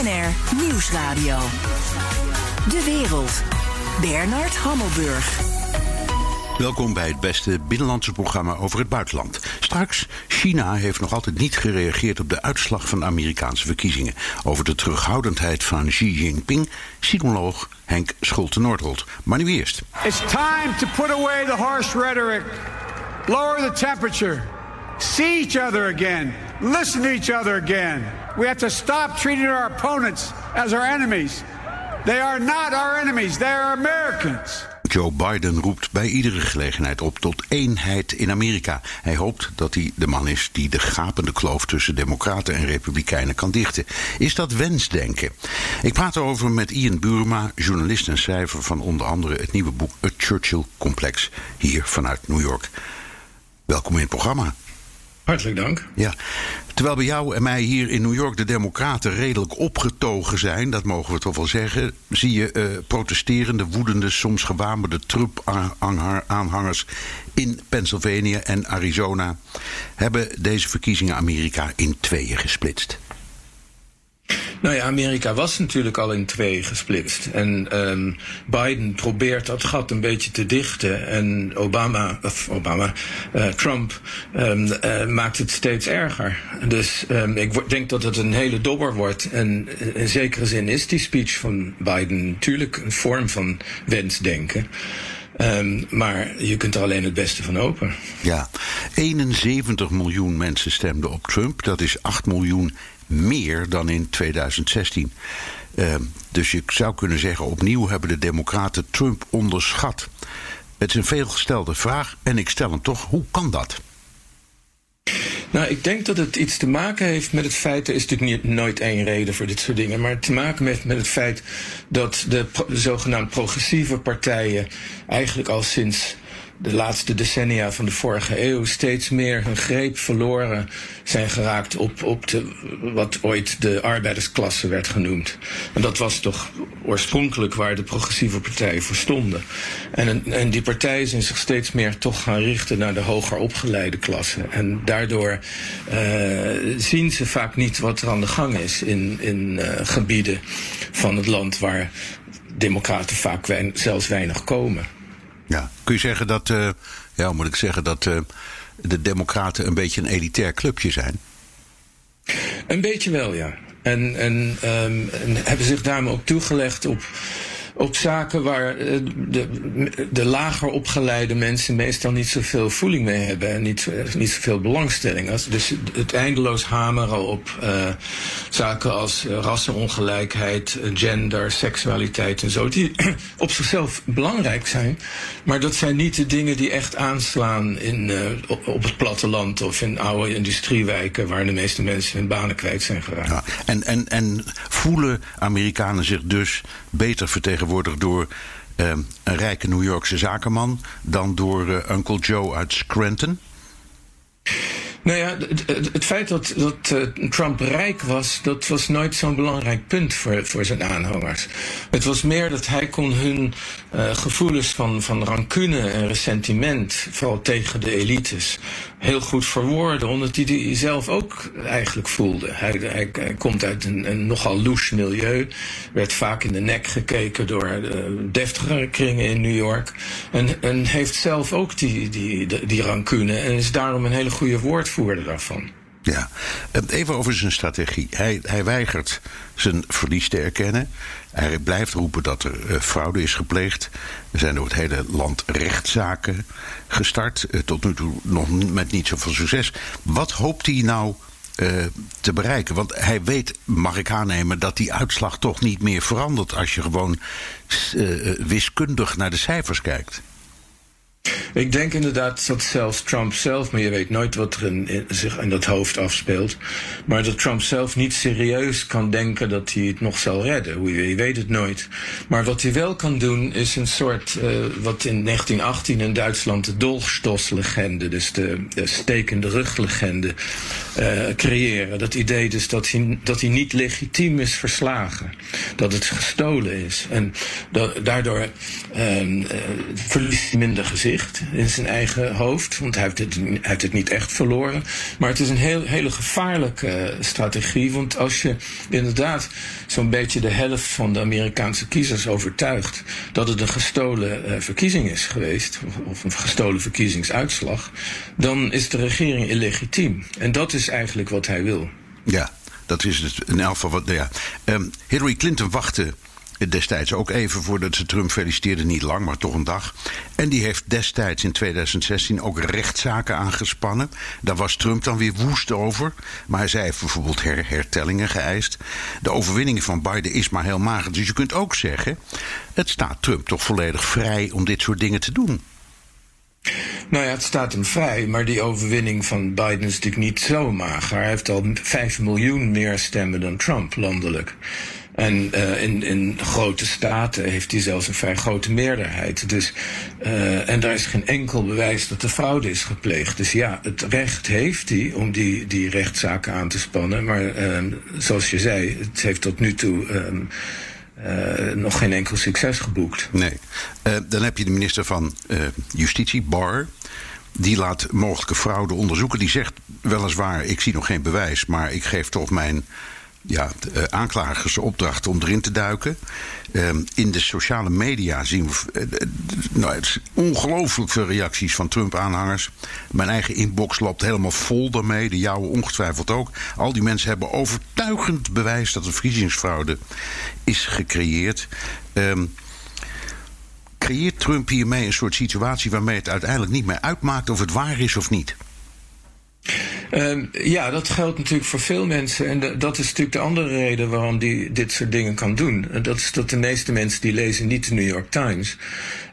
BNR Nieuwsradio. De wereld. Bernard Hammelburg. Welkom bij het beste binnenlandse programma over het buitenland. Straks, China heeft nog altijd niet gereageerd op de uitslag van de Amerikaanse verkiezingen. Over de terughoudendheid van Xi Jinping, sinoloog Henk Schulte-Noordholt. Maar nu eerst. It's time to put away the harsh rhetoric. Lower the temperature. See each other again. Listen to each other again. We have to stop treating our opponents as our enemies. They are not our enemies, they are Americans. Joe Biden roept bij iedere gelegenheid op tot eenheid in Amerika. Hij hoopt dat hij de man is die de gapende kloof tussen Democraten en Republikeinen kan dichten. Is dat wensdenken? Ik praat erover met Ian Burma, journalist en schrijver van onder andere het nieuwe boek Het Churchill Complex, hier vanuit New York. Welkom in het programma. Hartelijk dank. Ja. Terwijl bij jou en mij hier in New York de Democraten redelijk opgetogen zijn, dat mogen we toch wel zeggen, zie je uh, protesterende, woedende, soms gewapende Trump-aanhangers in Pennsylvania en Arizona hebben deze verkiezingen Amerika in tweeën gesplitst. Nou ja, Amerika was natuurlijk al in twee gesplitst. En um, Biden probeert dat gat een beetje te dichten. En Obama, of Obama, uh, Trump um, uh, maakt het steeds erger. Dus um, ik denk dat het een hele dobber wordt. En in zekere zin is die speech van Biden natuurlijk een vorm van wensdenken. Maar je kunt er alleen het beste van hopen. Ja, 71 miljoen mensen stemden op Trump. Dat is 8 miljoen meer dan in 2016. Uh, dus je zou kunnen zeggen, opnieuw hebben de Democraten Trump onderschat. Het is een veelgestelde vraag en ik stel hem toch: hoe kan dat? Nou, ik denk dat het iets te maken heeft met het feit, er is natuurlijk niet, nooit één reden voor dit soort dingen, maar te maken heeft met het feit dat de, de zogenaamd progressieve partijen eigenlijk al sinds de laatste decennia van de vorige eeuw steeds meer hun greep verloren zijn geraakt op, op de, wat ooit de arbeidersklasse werd genoemd. En dat was toch oorspronkelijk waar de progressieve partijen voor stonden. En, en die partijen zijn zich steeds meer toch gaan richten naar de hoger opgeleide klasse. En daardoor uh, zien ze vaak niet wat er aan de gang is in, in uh, gebieden van het land waar democraten vaak zelfs weinig komen. Ja, kun je zeggen dat, uh, ja, moet ik zeggen dat uh, de Democraten een beetje een elitair clubje zijn? Een beetje wel, ja. En, en, um, en hebben zich daarmee ook toegelegd op op zaken waar eh, de, de lager opgeleide mensen meestal niet zoveel voeling mee hebben en niet, niet zoveel belangstelling. Dus het eindeloos hameren op uh, zaken als rassenongelijkheid, gender, seksualiteit en zo, die op zichzelf belangrijk zijn, maar dat zijn niet de dingen die echt aanslaan in, op, op, het platteland of in oude industriewijken waar de meeste mensen hun banen kwijt zijn geraakt. Ja, en, en, en voelen Amerikanen zich dus beter vertegenwoordigd? Door uh, een rijke New Yorkse zakenman dan door uh, Uncle Joe uit Scranton? Nou ja, het, feit dat, dat uh, Trump rijk was, dat was nooit zo'n belangrijk punt voor, voor zijn aanhangers. Het was meer dat hij kon hun uh, gevoelens van, van rancune en ressentiment, vooral tegen de elites, heel goed verwoorden, omdat hij die zelf ook eigenlijk voelde. Hij, hij, komt uit een, een, nogal louche milieu, werd vaak in de nek gekeken door uh, deftigere kringen in New York, en, en heeft zelf ook die, die, die, die rancune en is daarom een hele goede woordvoerder daarvan. Ja, even over zijn strategie. Hij, hij weigert zijn verlies te erkennen. Hij blijft roepen dat er uh, fraude is gepleegd. Er zijn door het hele land rechtszaken gestart. Uh, tot nu toe nog met niet zoveel succes. Wat hoopt hij nou te bereiken? Want hij weet, mag ik aannemen, dat die uitslag toch niet meer verandert als je gewoon wiskundig naar de cijfers kijkt. Ik denk inderdaad dat zelfs Trump zelf, maar je weet nooit wat er in, zich in dat hoofd afspeelt. Maar dat Trump zelf niet serieus kan denken dat hij het nog zal redden. Je, weet het nooit. Maar wat hij wel kan doen is een soort, uh, wat in 1918 in Duitsland de Dolchstoßlegende, dus de, de stekende ruglegende, uh, creëren. Dat idee dus dat hij, dat hij niet legitiem is verslagen. Dat het gestolen is. En da daardoor uh, verliest hij minder gezicht. In zijn eigen hoofd. Want hij heeft het, het niet echt verloren. Maar het is een heel, hele gevaarlijke strategie. Want als je inderdaad zo'n beetje de helft van de Amerikaanse kiezers overtuigt dat het een gestolen verkiezing is geweest, of een gestolen verkiezingsuitslag, dan is de regering illegitiem. En dat is eigenlijk wat hij wil. Ja, dat is het in elk wat. Ja. Um, Hillary Clinton wachtte destijds ook even voordat ze Trump feliciteerde. Niet lang, maar toch een dag. En die heeft destijds in 2016 ook rechtszaken aangespannen. Daar was Trump dan weer woest over. Maar zij heeft bijvoorbeeld hertellingen geëist. De overwinning van Biden is maar heel mager. Dus je kunt ook zeggen: het staat Trump toch volledig vrij om dit soort dingen te doen. Nou ja, het staat hem vrij, maar die overwinning van Biden is natuurlijk niet zo mager. Hij heeft al 5 miljoen meer stemmen dan Trump landelijk. En uh, in, in grote staten heeft hij zelfs een vrij grote meerderheid. Dus, uh, en daar is geen enkel bewijs dat er fraude is gepleegd. Dus ja, het recht heeft hij om die, die rechtszaken aan te spannen. Maar uh, zoals je zei, het heeft tot nu toe. Uh, nog geen enkel succes geboekt. Nee. Dan heb je de minister van Justitie, Barr. Die laat mogelijke fraude onderzoeken. Die zegt weliswaar: ik zie nog geen bewijs, maar ik geef toch mijn ja, uh, aanklagers opdracht om erin te duiken. Uh, in de sociale media zien we uh, nou, ongelooflijk veel reacties van Trump-aanhangers. Mijn eigen inbox loopt helemaal vol daarmee, de jouwe ongetwijfeld ook. Al die mensen hebben overtuigend bewijs dat er verkiezingsfraude is gecreëerd. Um, creëert Trump hiermee een soort situatie waarmee het uiteindelijk niet meer uitmaakt of het waar is of niet? Uh, ja, dat geldt natuurlijk voor veel mensen. En de, dat is natuurlijk de andere reden waarom die dit soort dingen kan doen. En dat is dat de meeste mensen die lezen niet de New York Times.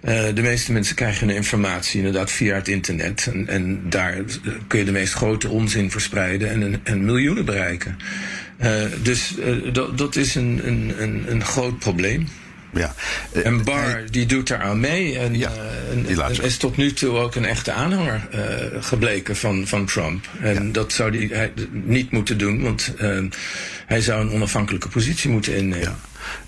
Uh, de meeste mensen krijgen hun informatie inderdaad via het internet. En, en daar kun je de meest grote onzin verspreiden en, en miljoenen bereiken. Dus dat, dat is een, een, een groot probleem. Ja. En Barr die doet daar aan mee. En, ja, uh, en is tot nu toe ook een echte aanhanger uh, gebleken van, van Trump. En ja. dat zou hij niet moeten doen, want uh, hij zou een onafhankelijke positie moeten innemen.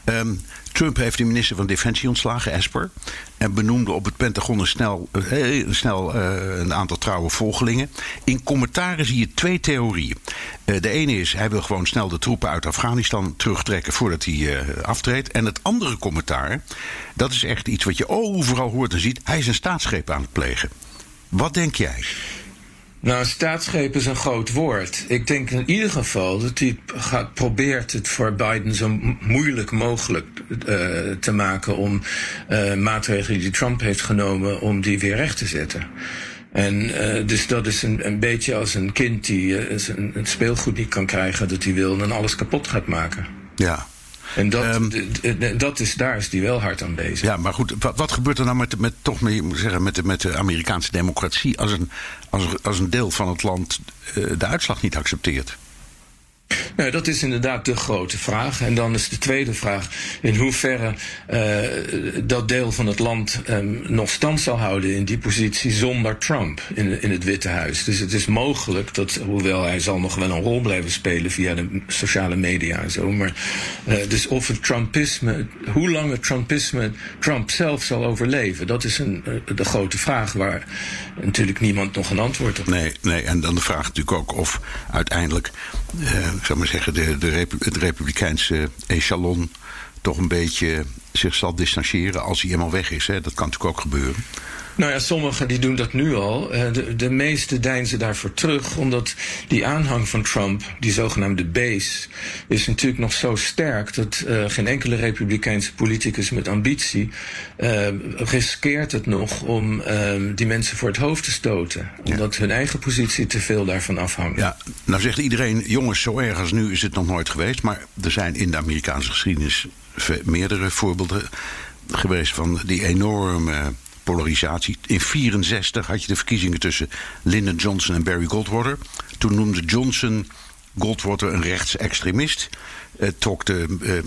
Ja. Um, Trump heeft de minister van Defensie ontslagen, Esper. En benoemde op het Pentagon een, snel, uh, snel uh, een aantal trouwe volgelingen. In commentaren zie je twee theorieën. Uh, de ene is, hij wil gewoon snel de troepen uit Afghanistan terugtrekken voordat hij aftreedt. En het andere commentaar, dat is echt iets wat je overal hoort en ziet. Hij is een staatsgreep aan het plegen. Wat denk jij? Nou, staatsgreep is een groot woord. Ik denk in ieder geval dat hij gaat, probeert het voor Biden zo moeilijk mogelijk uh, te maken om uh, maatregelen die Trump heeft genomen, om die weer recht te zetten. En uh, dus dat is een, een beetje als een kind die zijn, het speelgoed niet kan krijgen dat hij wil en alles kapot gaat maken. Ja, en dat, um, dat is, daar is die wel hard aan bezig. Ja, maar goed, wat, wat gebeurt er nou met, met, toch met, zeggen, met, de, met de Amerikaanse democratie als een, als, als een deel van het land uh, de uitslag niet accepteert? Nou, dat is inderdaad de grote vraag. En dan is de tweede vraag in hoeverre uh, dat deel van het land um, nog stand zal houden in die positie zonder Trump in, in het Witte Huis. Dus het is mogelijk dat, hoewel hij zal nog wel een rol blijven spelen via de sociale media en zo, maar uh, dus of het Trumpisme, hoe lang het Trumpisme Trump zelf zal overleven, dat is een, uh, de grote vraag waar natuurlijk niemand nog een antwoord op heeft. Nee, nee, en dan de vraag natuurlijk ook of uiteindelijk ik zou maar zeggen, de, de het Republikeinse echelon toch een beetje zich zal distancieren als hij helemaal weg is. Hè? Dat kan natuurlijk ook gebeuren. Nou ja, sommigen die doen dat nu al. De, de meeste deinzen daarvoor terug, omdat die aanhang van Trump, die zogenaamde base, is natuurlijk nog zo sterk dat uh, geen enkele republikeinse politicus met ambitie uh, riskeert het nog om uh, die mensen voor het hoofd te stoten. Omdat ja. hun eigen positie te veel daarvan afhangt. Ja, nou zegt iedereen, jongens, zo erg als nu is het nog nooit geweest. Maar er zijn in de Amerikaanse geschiedenis meerdere voorbeelden geweest van die enorme polarisatie. In 1964 had je de verkiezingen tussen Lyndon Johnson en Barry Goldwater. Toen noemde Johnson Goldwater een rechtsextremist. Uh, trok de uh, uh,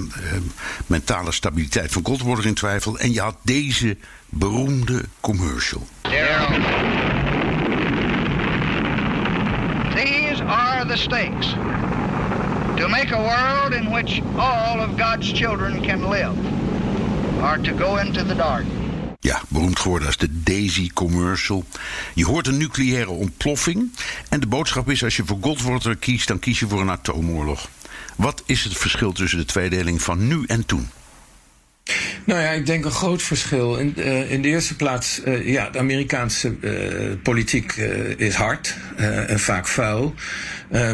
mentale stabiliteit van Goldwater in twijfel. En je had deze beroemde commercial. These are the stakes. To make a world in which all of God's children can live. Or to go into the dark. Ja, beroemd geworden als de Daisy commercial. Je hoort een nucleaire ontploffing. En de boodschap is: als je voor Goldwater kiest, dan kies je voor een atoomoorlog. Wat is het verschil tussen de tweedeling van nu en toen? Nou ja, ik denk een groot verschil. In, uh, in de eerste plaats, uh, ja, de Amerikaanse uh, politiek is hard en vaak vuil.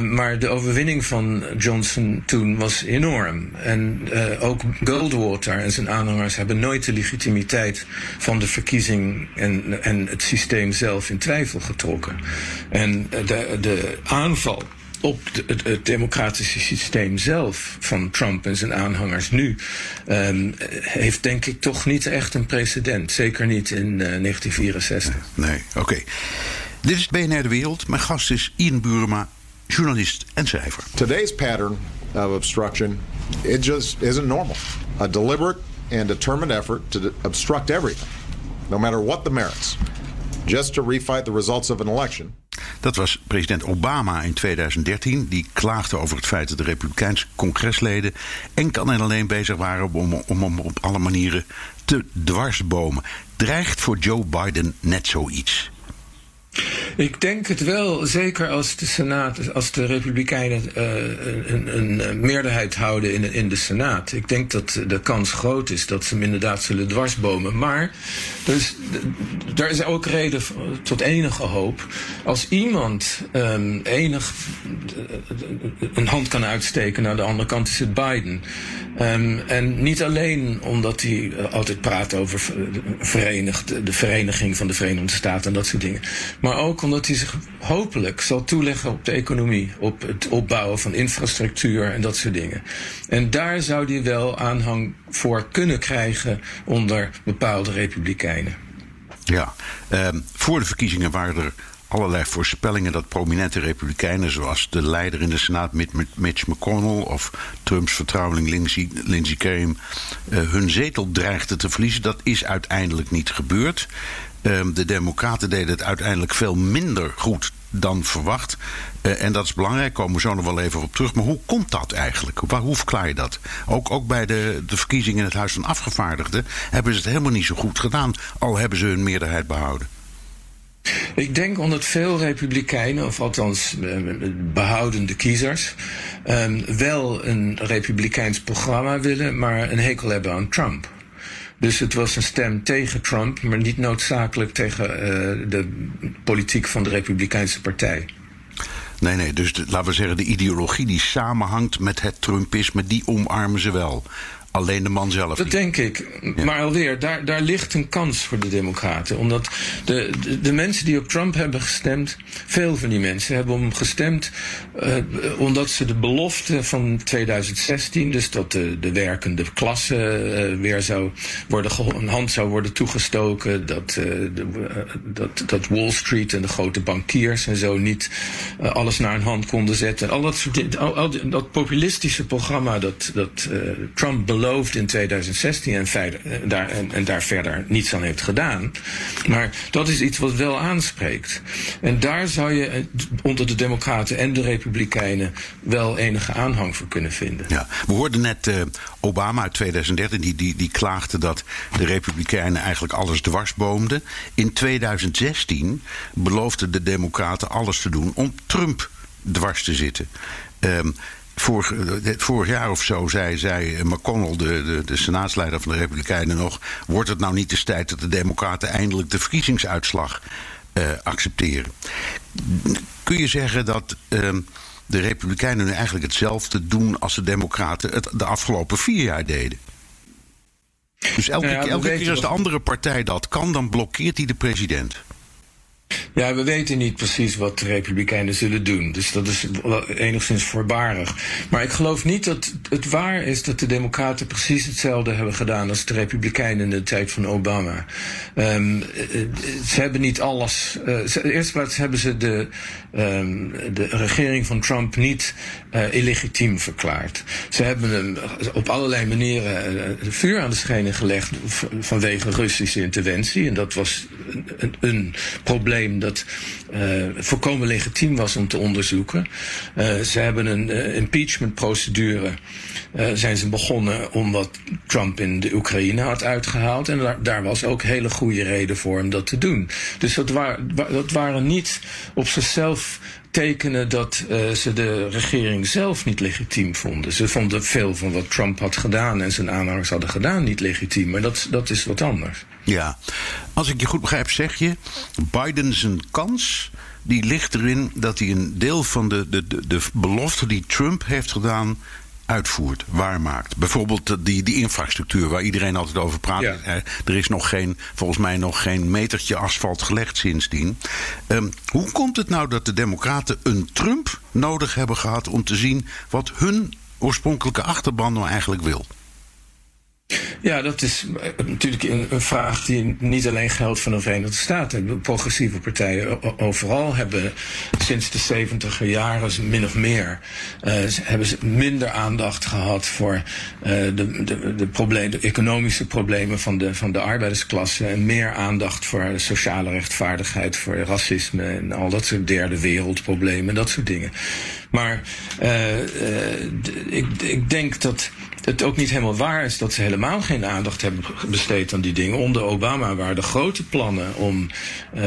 maar de overwinning van Johnson toen was enorm. En ook Goldwater en zijn aanhangers hebben nooit de legitimiteit van de verkiezing en, en het systeem zelf in twijfel getrokken. En de, de aanval op de, het, het, democratische systeem zelf van Trump en zijn aanhangers nu um, heeft denk ik toch niet echt een precedent. Zeker niet in uh, 1964. Nee, oké. Okay. Dit is BNR De Wereld. Mijn gast is Ian Burema, journalist en schrijver. Today's pattern of obstruction, it just isn't normal. A deliberate and determined effort to obstruct everything, no matter what the merits, just to refight the results of an election. Dat was president Obama in 2013. Die klaagde over het feit dat de Republikeinse congresleden enkel en alleen bezig waren om, om, om op alle manieren te dwarsbomen. Dreigt voor Joe Biden net zoiets? Ik denk het wel, zeker als de Senaat, als de Republikeinen uh, een, een, meerderheid houden in, in de Senaat. Ik denk dat de kans groot is dat ze hem inderdaad zullen dwarsbomen. Maar dus, daar is ook reden tot enige hoop. Als iemand um, enig een hand kan uitsteken naar de andere kant, is het Biden. Um, en niet alleen omdat hij altijd praat over verenigd, de vereniging van de Verenigde Staten en dat soort dingen. Ook omdat hij zich hopelijk zal toeleggen op de economie, op het opbouwen van infrastructuur en dat soort dingen. En daar zou hij wel aanhang voor kunnen krijgen onder bepaalde republikeinen. Ja, um, voor de verkiezingen waren er allerlei voorspellingen dat prominente republikeinen, zoals de leider in de Senaat Mitch McConnell of Trumps vertrouweling Lindsey, Lindsey Graham, uh, hun zetel dreigden te verliezen. Dat is uiteindelijk niet gebeurd. Um, de Democraten deden het uiteindelijk veel minder goed dan verwacht. Uh, en dat is belangrijk, komen we zo nog wel even op terug. Maar hoe komt dat eigenlijk? Hoe, hoe verklaar je dat? Ook, ook bij de, de verkiezingen in het Huis van Afgevaardigden hebben ze het helemaal niet zo goed gedaan, al hebben ze hun meerderheid behouden. Ik denk omdat veel republikeinen, of althans behoudende kiezers, um, wel een republikeins programma willen, maar een hekel hebben aan Trump. Dus het was een stem tegen Trump, maar niet noodzakelijk tegen uh, de politiek van de Republikeinse Partij. Nee, nee, dus laten we zeggen, de ideologie die samenhangt met het Trumpisme, die omarmen ze wel. Alleen de man zelf. Dat niet. denk ik. Ja. Maar alweer, daar, daar ligt een kans voor de Democraten. Omdat de, de, de, mensen die op Trump hebben gestemd, veel van die mensen hebben om hem gestemd. Uh, omdat ze de belofte van 2016, dus dat de, de werkende klasse uh, weer zou worden, een hand zou worden toegestoken. Dat, uh, de, dat, dat Wall Street en de grote bankiers en zo niet alles naar een hand konden zetten. Al dat, soort, al, al, dat populistische programma dat, dat Trump beloofd in 2016 en, verder, daar, en, en, daar verder niets aan heeft gedaan. Maar dat is iets wat wel aanspreekt. En daar zou je onder de Democraten en de Republikeinen wel enige aanhang voor kunnen vinden. Ja, we hoorden net uh, Obama uit 2013, die, die, die klaagde dat de Republikeinen eigenlijk alles dwarsboomden. In 2016 beloofden de Democraten alles te doen om Trump dwars te zitten. Um, Vorig, vorig, jaar of zo zei, zei McConnell, de, de, de, senaatsleider van de Republikeinen, nog: Wordt het nou niet de tijd dat de Democraten eindelijk de verkiezingsuitslag uh, accepteren? Kun je zeggen dat uh, de Republikeinen nu eigenlijk hetzelfde doen als de Democraten het de afgelopen vier jaar deden? Dus elke, ja, elke keer als de andere partij dat kan, dan blokkeert hij de president. Ja, we weten niet precies wat de Republikeinen zullen doen. Dus dat is enigszins voorbarig. Maar ik geloof niet dat het waar is dat de Democraten precies hetzelfde hebben gedaan als de Republikeinen in de tijd van Obama. Um, ze hebben niet alles. Uh, in de eerste plaats hebben ze de, um, de regering van Trump niet uh, illegitiem verklaard. Ze hebben hem op allerlei manieren uh, vuur aan de schenen gelegd vanwege Russische interventie. En dat was een, een probleem dat uh, volkomen legitiem was om te onderzoeken. Uh, ze hebben een uh, impeachment-procedure. zijn ze begonnen omdat Trump in de Oekraïne had uitgehaald. En daar, was ook hele goede reden voor om dat te doen. Dus dat waren niet op zichzelf tekenen dat uh, ze de regering zelf niet legitiem vonden. Ze vonden veel van wat Trump had gedaan en zijn aanhangers hadden gedaan niet legitiem. Maar dat, dat is wat anders. Ja, als ik je goed begrijp, zeg je: Biden zijn kans. Die ligt erin dat hij een deel van de, de, de, de belofte die Trump heeft gedaan uitvoert, waarmaakt. Bijvoorbeeld die, die infrastructuur waar iedereen altijd over praat. Ja. Er is nog geen, volgens mij nog geen metertje asfalt gelegd sindsdien. Um, hoe komt het nou dat de Democraten een Trump nodig hebben gehad om te zien wat hun oorspronkelijke achterban nou eigenlijk wil? Ja, dat is eh, natuurlijk een, vraag die niet alleen geldt van de Verenigde Staten. Progressieve partijen overal hebben sinds de 70 jaren min of meer uh, hebben ze minder aandacht gehad voor uh, de, de, de, de economische problemen van de, van de arbeidersklasse en meer aandacht voor sociale rechtvaardigheid, voor racisme en al dat soort derde wereldproblemen en dat soort dingen. Maar ik, ik denk dat het ook niet helemaal waar is dat ze helemaal geen aandacht hebben besteed aan die dingen. Onder Obama waren er grote plannen om uh,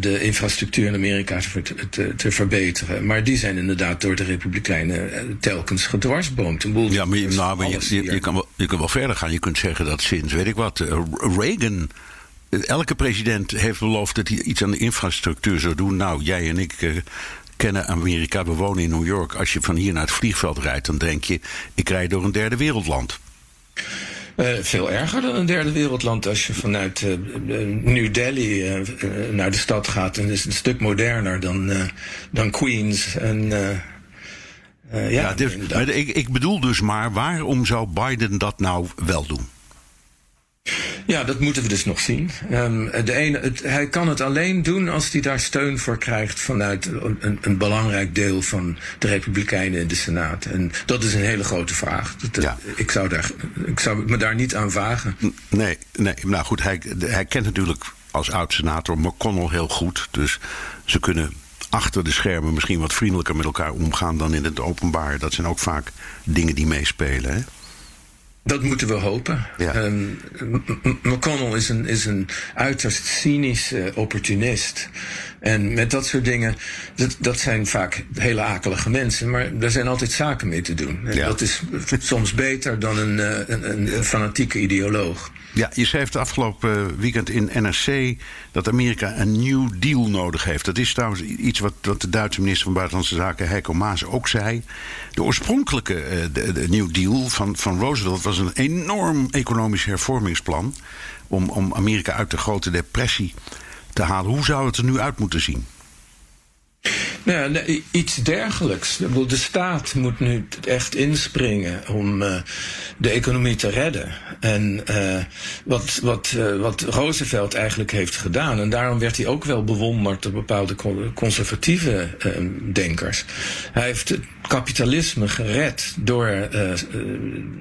de infrastructuur in Amerika te, te, te, verbeteren. Maar die zijn inderdaad door de Republikeinen eh, telkens gedwarsboomd. Ja, maar, nou, maar je, je, je, kan wel, je kan wel verder gaan. Je kunt zeggen dat sinds, weet ik wat, uh, Reagan elke president heeft beloofd dat hij iets aan de infrastructuur zou doen. Nou, jij en ik uh, kennen Amerika. We wonen in New York. Als je van hier naar het vliegveld rijdt, dan denk je: ik rijd door een derde wereldland. Uh, veel erger dan een derde wereldland. Als je vanuit uh, New Delhi uh, naar de stad gaat, dan is het een stuk moderner dan, dan Queens. En, ja, ja dus, ik, ik bedoel dus maar, waarom zou Biden dat nou wel doen? Ja, dat moeten we dus nog zien. Um, de ene, het, hij kan het alleen doen als hij daar steun voor krijgt vanuit een, een, belangrijk deel van de Republikeinen in de Senaat. En dat is een hele grote vraag. Dat, ja. ik, zou daar, ik zou me daar niet aan wagen. Nee, nee nou goed, hij, hij kent natuurlijk als oud-senator McConnell heel goed. Dus ze kunnen achter de schermen misschien wat vriendelijker met elkaar omgaan dan in het openbaar. Dat zijn ook vaak dingen die meespelen. Hè? Dat moeten we hopen. Ja. Um, McConnell is een, is een uiterst cynische opportunist. En met dat soort dingen, dat, dat zijn vaak hele akelige mensen, maar daar zijn altijd zaken mee te doen. En ja. dat is soms beter dan een, eh, een, een fanatieke ideoloog. Ja, je schreef het afgelopen weekend in NRC dat Amerika een New Deal nodig heeft. Dat is trouwens iets wat, wat de Duitse minister van Buitenlandse Zaken Heiko Maas ook zei. De oorspronkelijke uh, de, de New Deal van, van Roosevelt was een enorm economisch hervormingsplan om, om Amerika uit de grote depressie te halen. Hoe zou het er nu uit moeten zien? Nou, nee, iets dergelijks. De staat moet nu echt inspringen om uh, de economie te redden. En uh, wat, wat, uh, wat Roosevelt eigenlijk heeft gedaan, en daarom werd hij ook wel bewonderd door bepaalde conservatieve denkers. Hij heeft het kapitalisme gered door,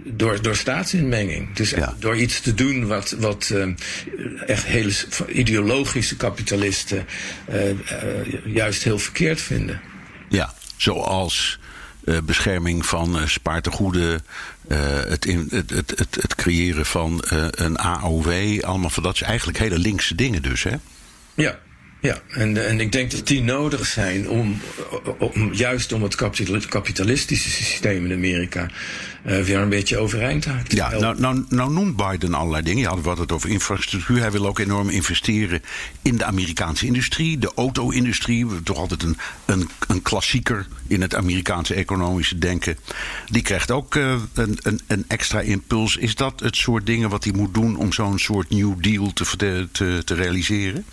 door, door staatsinmenging. Dus ja. door iets te doen wat, wat echt hele ideologische kapitalisten juist heel verkeerd vinden. Ja, zoals uh, bescherming van uh, spaartegoeden, uh, het, in, het, het, het, het, creëren van een AOW, allemaal van dat is eigenlijk hele linkse dingen dus, hè? Ja, ja, en, en ik denk dat die nodig zijn om, om juist om het kapitalistische systeem in Amerika uh, weer een beetje overeind te houden. Ja, nou, nou, nou noemt Biden allerlei dingen. Je had het over infrastructuur. Hij wil ook enorm investeren in de Amerikaanse industrie, de auto-industrie. Toch altijd een, een, een klassieker in het Amerikaanse economische denken. Die krijgt ook uh, een, een, een extra impuls. Is dat het soort dingen wat hij moet doen om zo'n soort New Deal te, te, te realiseren?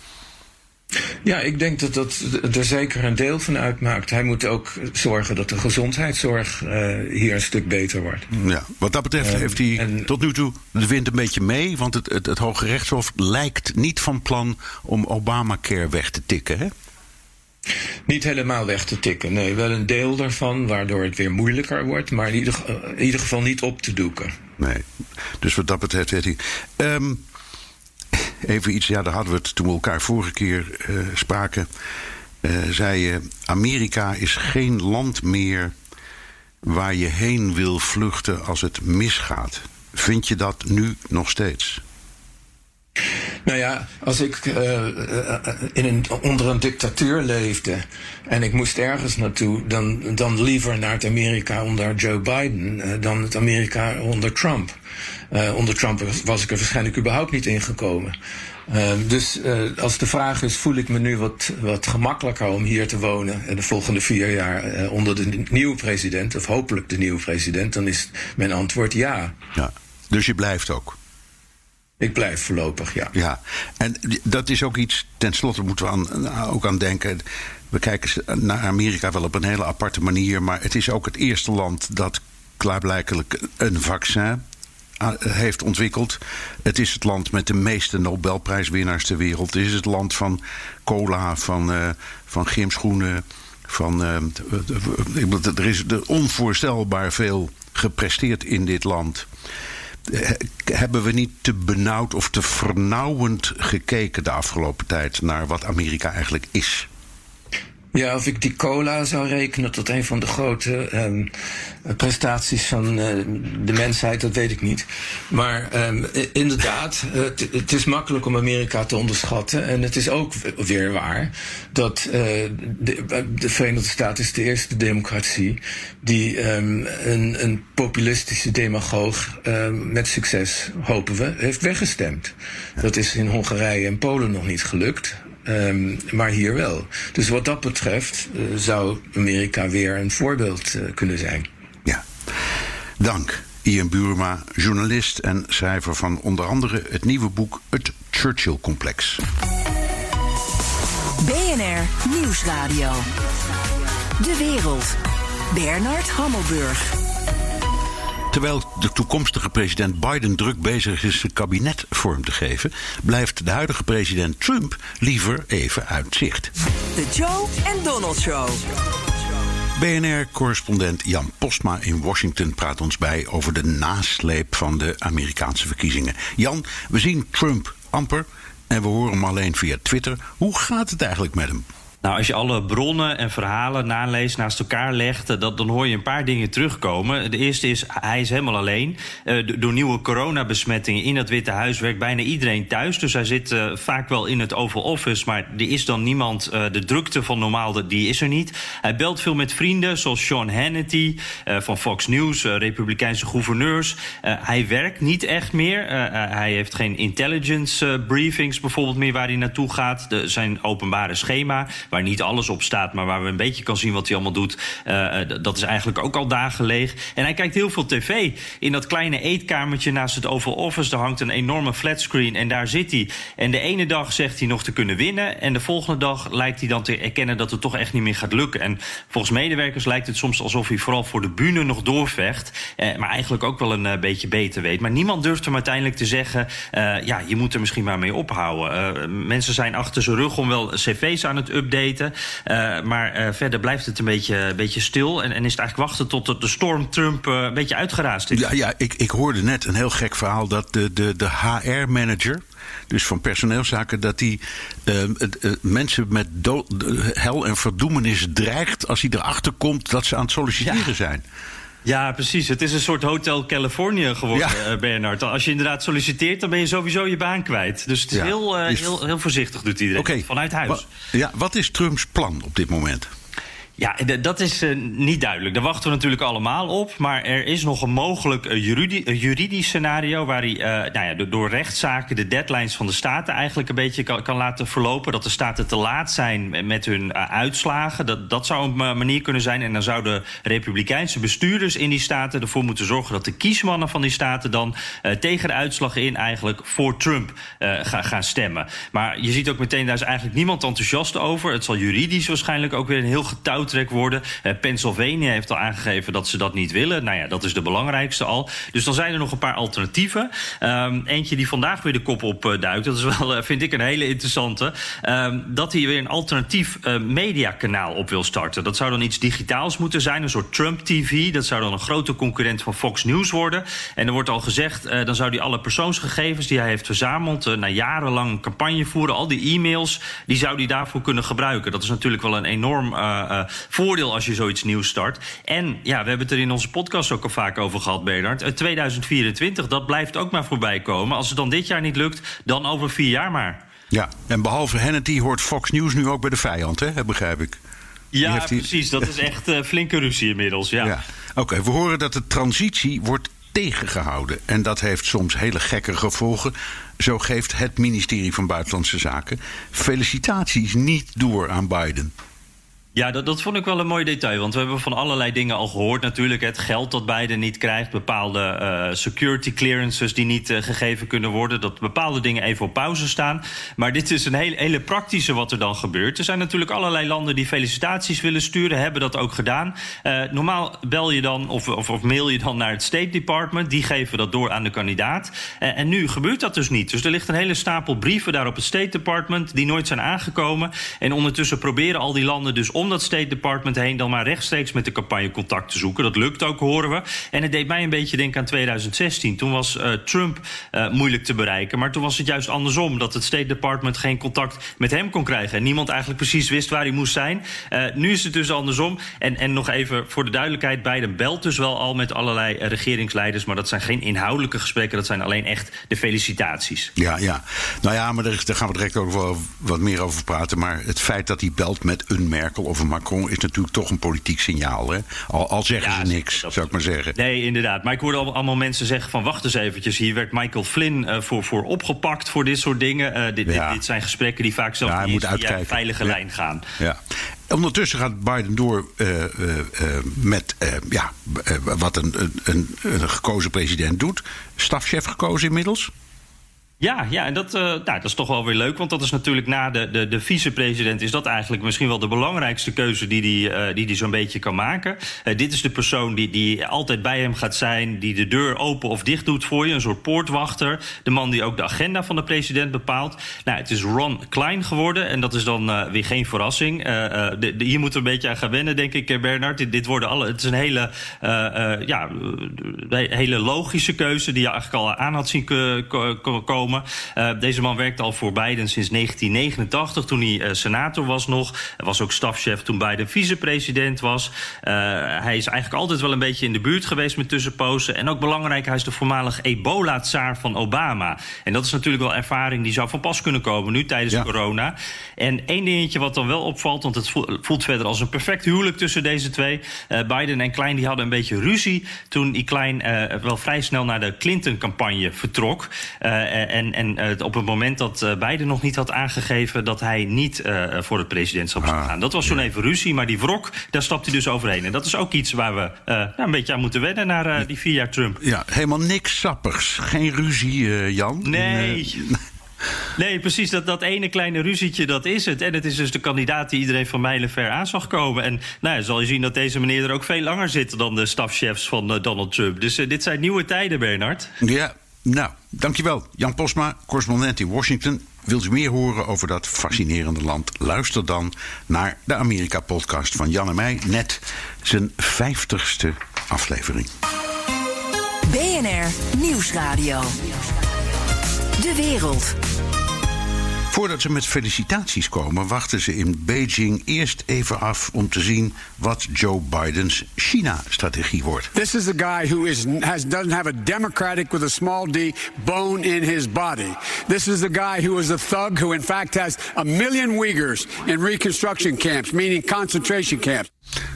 Ja, ik denk dat dat er zeker een deel van uitmaakt. Hij moet ook zorgen dat de gezondheidszorg uh, hier een stuk beter wordt. Ja, wat dat betreft uh, heeft hij en, tot nu toe de wind een beetje mee. Want het, het, het Hoge Rechtshof lijkt niet van plan om Obamacare weg te tikken, hè? Niet helemaal weg te tikken. Nee, wel een deel daarvan, waardoor het weer moeilijker wordt. Maar in ieder, in ieder geval niet op te doeken. Nee, dus wat dat betreft heeft hij. Um, even iets, ja, daar hadden we het toen we elkaar vorige keer uh, spraken. Uh, zei je: Amerika is geen land meer waar je heen wil vluchten als het misgaat. Vind je dat nu nog steeds? Nou ja, als ik uh, in een, onder een dictatuur leefde en ik moest ergens naartoe, dan, dan liever naar het Amerika onder Joe Biden uh, dan het Amerika onder Trump. onder Trump was ik er waarschijnlijk überhaupt niet ingekomen. dus als de vraag is, voel ik me nu wat, wat gemakkelijker om hier te wonen de volgende vier jaar onder de nieuwe president, of hopelijk de nieuwe president, dan is mijn antwoord ja. ja. Dus je blijft ook? Ik blijf voorlopig, ja. Ja, en dat is ook iets, tenslotte moeten we aan, ook aan denken. We kijken naar Amerika wel op een hele aparte manier, maar het is ook het eerste land dat klaarblijkelijk een vaccin heeft ontwikkeld. Het is het land met de meeste Nobelprijswinnaars ter wereld. Het is het land van cola, van, uh, van gymschoenen. Van, uh, er is onvoorstelbaar veel gepresteerd in dit land. Hebben we niet te benauwd of te vernauwend gekeken de afgelopen tijd naar wat Amerika eigenlijk is? Ja, of ik die cola zou rekenen tot een van de grote um, prestaties van uh, de mensheid, dat weet ik niet. Maar um, inderdaad, het, het, is makkelijk om Amerika te onderschatten. En het is ook weer waar dat uh, de, de, Verenigde Staten is de eerste democratie die um, een, een, populistische demagoog met succes, hopen we, heeft weggestemd. Dat is in Hongarije en Polen nog niet gelukt. Um, maar hier wel. Dus wat dat betreft uh, zou Amerika weer een voorbeeld uh, kunnen zijn. Ja, dank. Ian Burma, journalist en schrijver van onder andere het nieuwe boek Het Churchill-complex. BNR Nieuwsradio. De wereld. Bernard Hammelburg. Terwijl de toekomstige president Biden druk bezig is zijn kabinet vorm te geven, blijft de huidige president Trump liever even uit zicht. De Joe en Donald Show. BNR-correspondent Jan Postma in Washington praat ons bij over de nasleep van de Amerikaanse verkiezingen. Jan, we zien Trump amper en we horen hem alleen via Twitter. Hoe gaat het eigenlijk met hem? Nou, als je alle bronnen en verhalen naleest, naast elkaar legt, eh, dan hoor je een paar dingen terugkomen. De eerste is, hij is helemaal alleen. Uh, door nieuwe coronabesmettingen in het Witte Huis werkt bijna iedereen thuis. Dus hij zit uh, vaak wel in het Oval Office, maar er is dan niemand. De drukte van normaal, die is er niet. Hij belt veel met vrienden, zoals Sean Hannity van Fox News, Republikeinse gouverneurs. hij werkt niet echt meer. hij heeft geen intelligence briefings bijvoorbeeld meer waar hij naartoe gaat. Zijn openbare schema waar niet alles op staat, maar waar we een beetje kan zien wat hij allemaal doet. Uh, dat is eigenlijk ook al dagen. En hij kijkt heel veel tv. In dat kleine eetkamertje naast het Oval Office, daar hangt een enorme flatscreen en daar zit hij. En de ene dag zegt hij nog te kunnen winnen en de volgende dag lijkt hij dan te erkennen dat het toch echt niet meer gaat lukken. En volgens medewerkers lijkt het soms alsof hij vooral voor de bühne nog doorvecht, eh, maar eigenlijk ook wel een uh, beetje beter weet. Maar niemand durft hem uiteindelijk te zeggen, ja, je moet er misschien maar mee ophouden. mensen zijn achter zijn rug om wel cv's aan het updaten uh, maar uh, verder blijft het een beetje, een beetje stil. En, en is het eigenlijk wachten tot de storm Trump uh, een beetje uitgeraasd is. Ja, ja ik, ik hoorde net een heel gek verhaal dat de, de, de HR-manager dus van personeelszaken, dat die uh, uh, mensen met hel en verdoemenis dreigt als hij erachter komt dat ze aan het solliciteren ja. zijn. Ja, precies. Het is een soort Hotel California geworden, ja. Bernard. Als je inderdaad solliciteert, dan ben je sowieso je baan kwijt. Dus het is ja. heel, uh, heel, heel voorzichtig doet iedereen. Okay. Vanuit huis. Wa ja, wat is Trumps plan op dit moment? Ja, dat is uh, niet duidelijk. Daar wachten we natuurlijk allemaal op. Maar er is nog een mogelijk uh, juridi juridisch scenario... waar hij nou ja, door rechtszaken de deadlines van de staten eigenlijk een beetje kan, kan laten verlopen. Dat de staten te laat zijn met hun uitslagen. Dat, dat zou een manier kunnen zijn. En dan zouden republikeinse bestuurders in die staten ervoor moeten zorgen... dat de kiesmannen van die staten dan tegen de uitslag in eigenlijk voor Trump gaan, gaan stemmen. Maar je ziet ook meteen, daar is eigenlijk niemand enthousiast over. Het zal juridisch waarschijnlijk ook weer een heel getouwd worden. Uh, Pennsylvania heeft al aangegeven dat ze dat niet willen. Nou ja, dat is de belangrijkste al. Dus dan zijn er nog een paar alternatieven. Um, eentje die vandaag weer de kop opduikt. dat is wel, vind ik, een hele interessante. Um, dat hij weer een alternatief mediakanaal op wil starten. Dat zou dan iets digitaals moeten zijn, een soort Trump TV. Dat zou dan een grote concurrent van Fox News worden. En er wordt al gezegd, dan zou hij alle persoonsgegevens die hij heeft verzameld, na jarenlang campagne voeren, al die e-mails, die zou hij daarvoor kunnen gebruiken. Dat is natuurlijk wel een enorm voordeel als je zoiets nieuws start. En ja, we hebben het er in onze podcast ook al vaak over gehad, Bernard. 2024, dat blijft ook maar voorbij komen. Als het dan dit jaar niet lukt, dan over vier jaar maar. Ja, en behalve Hannity hoort Fox News nu ook bij de vijand, hè? begrijp ik. Ja, precies. Dat is echt uh, flinke ruzie inmiddels. Ja. ja. Oké, we horen dat de transitie wordt tegengehouden. En dat heeft soms hele gekke gevolgen. Zo geeft het ministerie van Buitenlandse Zaken felicitaties niet door aan Biden. Ja, dat, dat vond ik wel een mooi detail. Want we hebben van allerlei dingen al gehoord. Natuurlijk het geld dat Biden niet krijgt. Bepaalde uh, security clearances die niet uh, gegeven kunnen worden. Dat bepaalde dingen even op pauze staan. Maar dit is een hele, hele praktische wat er dan gebeurt. Er zijn natuurlijk allerlei landen die felicitaties willen sturen. Hebben dat ook gedaan. Uh, normaal bel je dan of, of, of, mail je dan naar het State Department. Die geven dat door aan de kandidaat. en nu gebeurt dat dus niet. Dus er ligt een hele stapel brieven daar op het State Department. Die nooit zijn aangekomen. En ondertussen proberen al die landen dus om dat State Department heen dan maar rechtstreeks met de campagne contact te zoeken. Dat lukt ook, horen we. En het deed mij een beetje denken aan 2016. Toen was uh, Trump uh, moeilijk te bereiken. Maar toen was het juist andersom. Dat het State Department geen contact met hem kon krijgen. En niemand eigenlijk precies wist waar hij moest zijn. Uh, nu is het dus andersom. En, en nog even voor de duidelijkheid. Biden belt dus wel al met allerlei regeringsleiders. Maar dat zijn geen inhoudelijke gesprekken. Dat zijn alleen echt de felicitaties. Ja, ja. Nou ja, maar daar, daar gaan we direct ook wel wat meer over praten. Maar het feit dat hij belt met een Merkel een Macron is natuurlijk toch een politiek signaal. Hè? Al, al zeggen ja, ze niks, zou ik maar zeggen. Nee, inderdaad. Maar ik hoorde allemaal mensen zeggen van wacht eens eventjes. Hier werd Michael Flynn uh, voor, voor opgepakt voor dit soort dingen. Uh, dit, ja. dit, dit, zijn gesprekken die vaak zelfs ja, niet via een veilige lijn gaan. Ja. Ondertussen gaat Biden door uh, uh, met ja, wat een, een, een gekozen president doet. Stafchef gekozen inmiddels. Ja, ja en dat, uh, nou, dat is toch wel weer leuk. Want dat is natuurlijk na de, de, de vicepresident... is dat eigenlijk misschien wel de belangrijkste keuze... die hij uh, die die zo'n beetje kan maken. Uh, dit is de persoon die, die altijd bij hem gaat zijn... die de deur open of dicht doet voor je. Een soort poortwachter. De man die ook de agenda van de president bepaalt. Nou, het is Ron Klein geworden. En dat is dan weer geen verrassing. Hier moet er een beetje aan gaan wennen, denk ik, Bernard. Dit, dit worden alle, het is een hele, ja, hele logische keuze... die je eigenlijk al aan had zien komen. Uh, deze man werkte al voor Biden sinds 1989, toen hij uh, senator was nog. Hij was ook stafchef toen Biden vicepresident was. Uh, hij is eigenlijk altijd wel een beetje in de buurt geweest met tussenpozen. En ook belangrijk, hij is de voormalig ebola-tsaar van Obama. En dat is natuurlijk wel ervaring die zou van pas kunnen komen nu tijdens ja. corona. En één dingetje wat dan wel opvalt, want het voelt verder als een perfect huwelijk tussen deze twee. Biden en Klein die hadden een beetje ruzie toen die Klein wel vrij snel naar de Clinton-campagne vertrok. en en, en uh, op het moment dat uh, Biden nog niet had aangegeven dat hij niet uh, voor het presidentschap zou ah, gaan. Dat was zo'n even ruzie, maar die wrok, daar stapt hij dus overheen. En dat is ook iets waar we nou, een beetje aan moeten wennen naar die vier jaar Trump. Ja, helemaal niks sappigs. Geen ruzie, Jan. Nee. Nee, precies. Dat, dat ene kleine ruzietje, dat is het. En het is dus de kandidaat die iedereen van mijlenver aan zag komen. En nou ja, zal je zien dat deze meneer er ook veel langer zit dan de stafchefs van uh, Donald Trump. Dus uh, dit zijn nieuwe tijden, Bernard. Ja, nou, dankjewel. Jan Posma, correspondent in Washington. Wilt u meer horen over dat fascinerende land? Luister dan naar de Amerika-podcast van Jan en mij. Net zijn vijftigste aflevering. BNR Nieuwsradio. De wereld. Voordat ze met felicitaties komen, wachten ze in Beijing eerst even af om te zien wat Joe Bidens China-strategie wordt. This is a guy who is, has, doesn't have a democratic with a small d bone in his body. This is the guy who is a thug who, in fact, has a million Uyghurs in reconstruction camps, meaning concentration camps.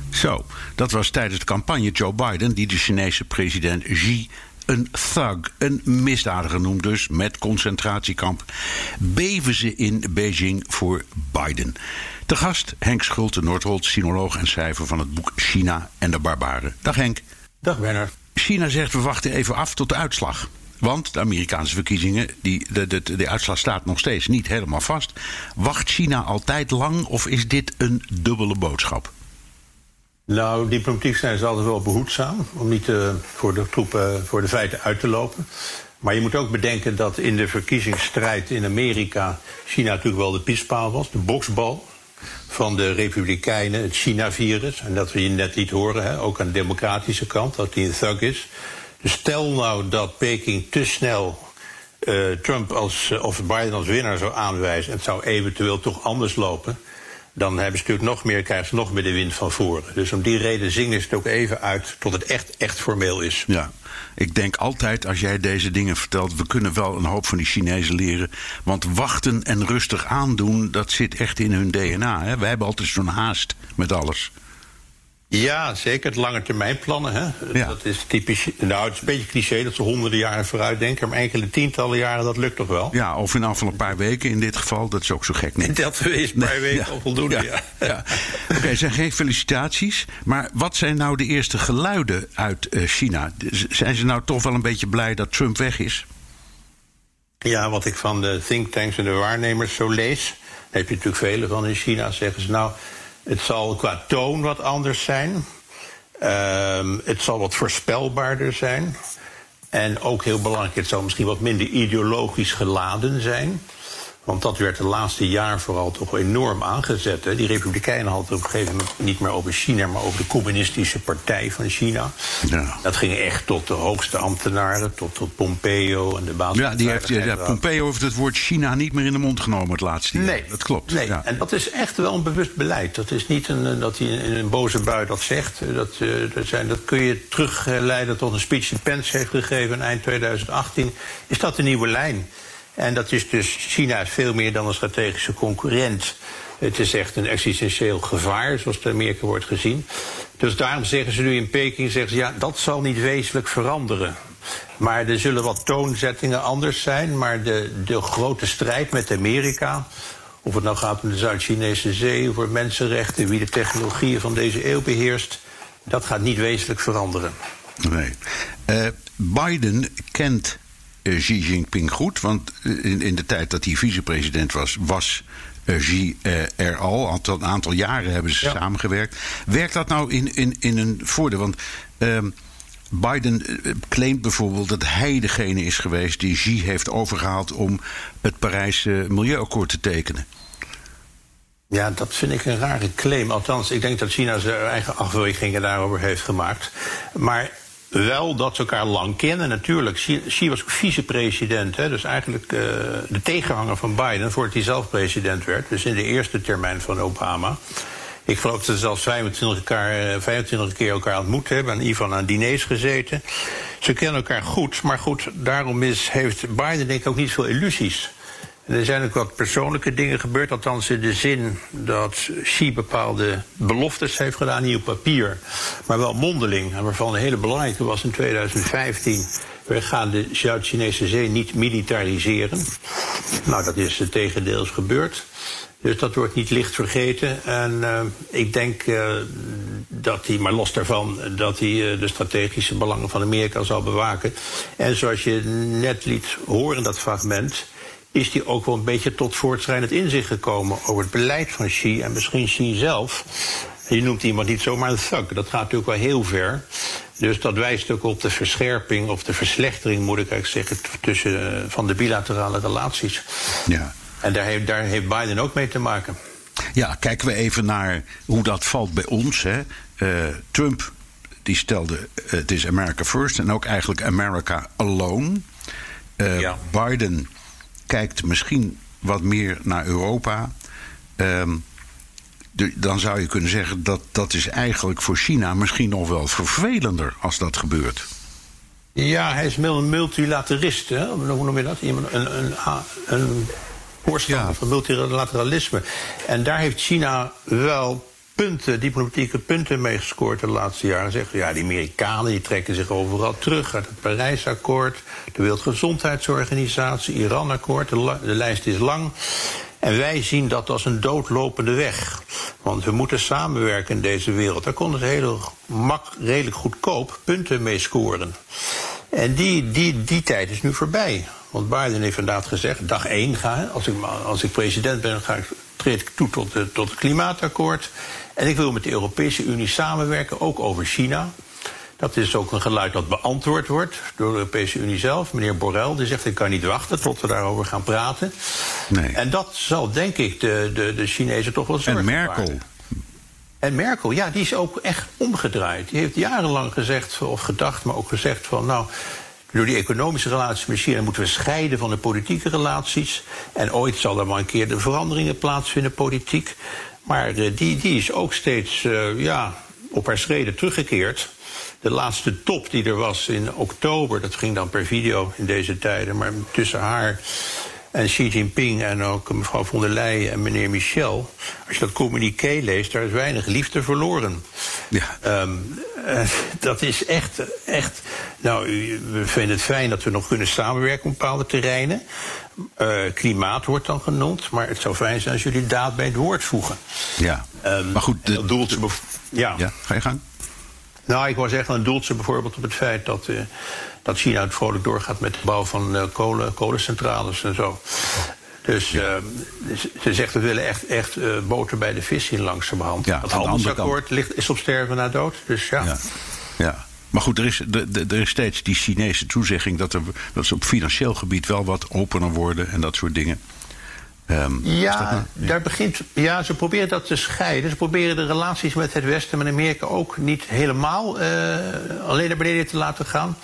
Zo, dat was tijdens de campagne Joe Biden die de Chinese president Xi een thug, een misdadiger noemt dus, met concentratiekamp, beven ze in Beijing voor Biden. De gast Henk Schulte, Noordholt, sinoloog en schrijver van het boek China en de Barbaren. Dag Henk. Dag Werner. China zegt we wachten even af tot de uitslag. Want de Amerikaanse verkiezingen, die, de, de, de uitslag staat nog steeds niet helemaal vast. Wacht China altijd lang of is dit een dubbele boodschap? Nou, diplomatiek zijn ze altijd wel behoedzaam om niet uh, voor de troepen, voor de feiten uit te lopen. Maar je moet ook bedenken dat in de verkiezingsstrijd in Amerika China natuurlijk wel de pispaal was, de boksbal van de Republikeinen, het China-virus. En dat we je net liet horen, hè, ook aan de democratische kant, dat hij een thug is. Dus stel nou dat Peking te snel uh, Trump als, of Biden als winnaar zou aanwijzen... en het zou eventueel toch anders lopen... dan hebben ze natuurlijk nog meer, krijgen nog meer de wind van voren. Dus om die reden zingen ze het ook even uit tot het echt, echt formeel is. Ja. Ik denk altijd, als jij deze dingen vertelt, we kunnen wel een hoop van die Chinezen leren. Want wachten en rustig aandoen, dat zit echt in hun DNA. Hè? Wij hebben altijd zo'n haast met alles. Ja, zeker. Het lange termijn plannen. Hè? Ja. Dat is typisch. Nou, het is een beetje cliché dat ze honderden jaren vooruit denken. Maar enkele tientallen jaren, dat lukt toch wel? Ja, of in afval van een paar weken in dit geval. Dat is ook zo gek niet. Dat is paar Nee, weken ja. al voldoende, ja. Ja. Oké, er zijn geen felicitaties. Maar wat zijn nou de eerste geluiden uit eh, China? Zijn ze nou toch wel een beetje blij dat Trump weg is? Ja, wat ik van de think tanks en de waarnemers zo lees, daar heb je natuurlijk vele van in China, zeggen ze nou, het zal qua toon wat anders zijn. Ehm, het zal wat voorspelbaarder zijn. En ook heel belangrijk, het zal misschien wat minder ideologisch geladen zijn. Want dat werd de laatste jaar vooral toch enorm aangezet. Hè. Die Republikeinen hadden op een gegeven moment niet meer over China, maar over de Communistische Partij van China. Ja. Dat ging echt tot de hoogste ambtenaren, tot, tot Pompeo en de baas Ja, die heeft, ja. Pompeo heeft het woord China niet meer in de mond genomen het laatste jaar. Nee, dat klopt. Nee, Ja. en dat is echt wel een bewust beleid. Dat is niet een, eh, dat hij in een boze bui dat zegt. Eh, Dat, eh, dat, zijn, dat kun je terugleiden tot een speech die Pence heeft gegeven eind 2018. Is dat de nieuwe lijn? En dat is dus, China is veel meer dan een strategische concurrent. Het is echt een existentieel gevaar, zoals het Amerika wordt gezien. Dus daarom zeggen ze nu in Peking, zeggen ze, ja, dat zal niet wezenlijk veranderen. Maar er zullen wat toonzettingen anders zijn. Maar de, de grote strijd met Amerika, of het nou gaat om de Zuid-Chinese Zee, over mensenrechten, wie de technologieën van deze eeuw beheerst, dat gaat niet wezenlijk veranderen. Nee. Eh, Biden kent Xi Jinping goed, want eh, in, in de tijd dat hij vicepresident was, was eh, Xi eh, er al. Al een aantal jaren hebben ze Ja. samengewerkt. Werkt dat nou in, in, in een voordeel? Want ehm, Biden eh, claimt bijvoorbeeld dat hij degene is geweest die Xi heeft overgehaald om het Parijse Milieuakkoord te tekenen. Ja, dat vind ik een rare claim. Althans, ik denk dat China zijn eigen afwegingen daarover heeft gemaakt. Maar wel dat ze elkaar lang kennen. Natuurlijk, Xi, was vicepresident. Hè, dus eigenlijk eh, de tegenhanger van Biden voordat hij zelf president werd. Dus in de eerste termijn van Obama. Ik geloof dat ze zelfs 25, elkaar, eh, 25 keer elkaar ontmoet hebben. En Ivan aan diners gezeten. Ze kennen elkaar goed. Maar goed, daarom is, heeft Biden denk ik ook niet veel illusies. Er zijn ook wat persoonlijke dingen gebeurd. Althans in de zin dat Xi bepaalde beloftes heeft gedaan, niet op papier. Maar wel mondeling. En waarvan een hele belangrijke was in 2015. We gaan de Zuid-Chinese zee niet militariseren. Nou, dat is tegendeels gebeurd. Dus dat wordt niet licht vergeten. En eh, ik denk eh, dat hij, maar los daarvan, dat hij eh, de strategische belangen van Amerika zal bewaken. En zoals je net liet horen dat fragment, is hij ook wel een beetje tot voortschrijdend inzicht gekomen over het beleid van Xi en misschien Xi zelf. Je noemt iemand niet zomaar een thug. Dat gaat natuurlijk wel heel ver. Dus dat wijst ook op de verscherping of de verslechtering, moet ik eigenlijk zeggen, tussen, eh, van de bilaterale relaties. Ja. En daar heeft, daar heeft Biden ook mee te maken. Ja, kijken we even naar hoe dat valt bij ons. Hè. Eh, Trump die stelde eh, het is America first en ook eigenlijk America alone. Ja. Biden kijkt misschien wat meer naar Europa. Ehm, de- dan zou je kunnen zeggen dat dat is eigenlijk voor China misschien nog wel vervelender als dat gebeurt. Ja, hij is een multilaterist. Hè? Hoe noem je dat? Iemand- Een, een, een voorstander Ja. van multilateralisme. En daar heeft China wel punten, diplomatieke punten mee gescoord de laatste jaren. Zeggen ja, die Amerikanen die trekken zich overal terug uit het Parijsakkoord, de Wereldgezondheidsorganisatie, Iran-akkoord. De, lijst is lang. En wij zien dat als een doodlopende weg. Want we moeten samenwerken in deze wereld. Daar konden ze heel mak, redelijk goedkoop punten mee scoren. En die, die, die tijd is nu voorbij. Want Biden heeft inderdaad gezegd, dag één ga, als ik, als ik president ben, ga ik treed ik toe tot, de, tot het klimaatakkoord. En ik wil met de Europese Unie samenwerken, ook over China. Dat is ook een geluid dat beantwoord wordt door de Europese Unie zelf. Meneer Borrell die zegt: Ik kan niet wachten tot we daarover gaan praten. Nee. En dat zal, denk ik, de, de, de Chinezen toch wel zorgen En Merkel. En Merkel, ja, die is ook echt omgedraaid. Die heeft jarenlang gezegd, of gedacht, maar ook gezegd van... nou, door die economische relaties met China moeten we scheiden van de politieke relaties. En ooit zal er maar een keer de veranderingen plaatsvinden, politiek. Maar eh, die, die is ook steeds eh, ja, op haar schreden teruggekeerd. De laatste top die er was in oktober, dat ging dan per video in deze tijden... maar tussen haar en Xi Jinping en ook mevrouw von der Leyen en meneer Michel. Als je dat communiqué leest, daar is weinig liefde verloren. Ja. Ehm, eh, dat is echt, echt. Nou, u- we vinden het fijn dat we nog kunnen samenwerken op bepaalde terreinen. Eh, klimaat wordt dan genoemd, maar het zou fijn zijn als jullie daad bij het woord voegen. Ja. Ehm, maar goed, de, doelt ja. ja, ga je gang? Nou, ik wou zeggen, dan doelt ze bijvoorbeeld op het feit dat, eh, dat China het vrolijk doorgaat met de bouw van eh, kolen, kolencentrales en zo. Dus eh, ze- ze zegt, we willen echt, echt eh, boter bij de vis zien langzamerhand. Ja, het handelsakkoord ligt, is op sterven na dood. Dus ja. Ja. ja. Maar goed, er is, er is steeds die Chinese toezegging dat, er, dat ze op financieel gebied wel wat opener worden en dat soort dingen. Ehm, dat Ja, nou- daar begint, ja, ze proberen dat te scheiden. Ze proberen de relaties met het Westen, met Amerika ook niet helemaal eh, alleen naar beneden te laten gaan.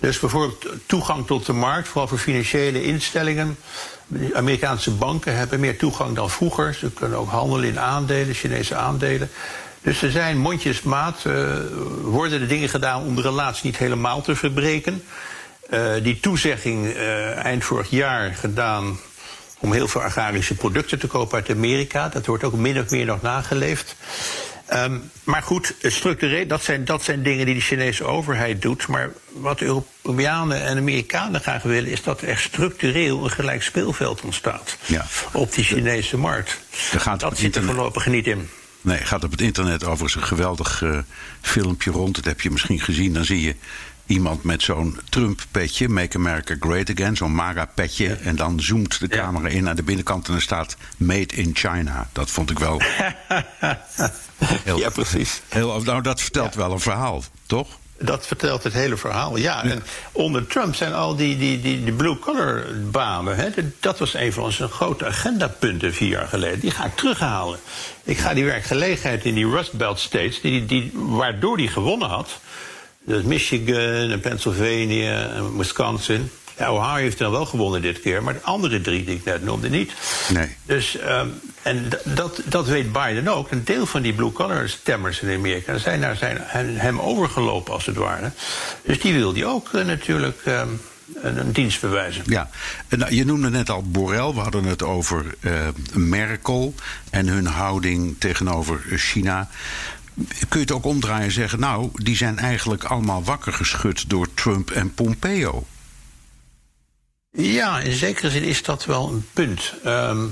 Dus bijvoorbeeld toegang tot de markt, vooral voor financiële instellingen. De Amerikaanse banken hebben meer toegang dan vroeger. Ze kunnen ook handelen in aandelen, Chinese aandelen. Dus er zijn mondjesmaat, eh worden er dingen gedaan om de relatie niet helemaal te verbreken. Eh, die toezegging eind vorig jaar gedaan om heel veel agrarische producten te kopen uit Amerika. Dat wordt ook min of meer nog nageleefd. Ehm, maar goed, structureel, dat zijn, dat zijn dingen die de Chinese overheid doet. Maar wat Europeanen en Amerikanen graag willen... is dat er structureel een gelijk speelveld ontstaat Ja. op die Chinese markt. Gaat dat zit er voorlopig niet in. Nee, gaat op het internet overigens een geweldig eh, filmpje rond. Dat heb je misschien gezien. Dan zie je iemand met zo'n Trump-petje, Make America Great Again, zo'n MAGA-petje. En dan zoomt de Ja. camera in naar de binnenkant en er staat Made in China. Dat vond ik wel heel. ja, precies. Heel, nou, dat vertelt wel een verhaal, toch? Dat vertelt het hele verhaal. Ja, en onder Trump zijn al die, die, die, die blue-collar banen. Hè, dat- was een van zijn grote agendapunten vier jaar geleden. Die ga ik terughalen. Ik ga die werkgelegenheid in die Rust Belt states, die, die, waardoor die gewonnen had. Dus Michigan en Pennsylvania en Wisconsin. Ja, Ohio heeft dan wel gewonnen dit keer, maar de andere drie die ik net noemde niet. Nee. Dus, ehm, en dat, dat weet Biden ook. Een deel van die blue-collar stemmers in Amerika zijn naar zijn, hem overgelopen, als het ware. Dus die wil die ook eh, natuurlijk ehm, een, een dienst bewijzen. Ja, nou, je noemde net al Borrell. We hadden het over eh, Merkel en hun houding tegenover China. Kun je het ook omdraaien en zeggen... nou, die zijn eigenlijk allemaal wakker geschud door Trump en Pompeo. Ja, in zekere zin is dat wel een punt. Ehm,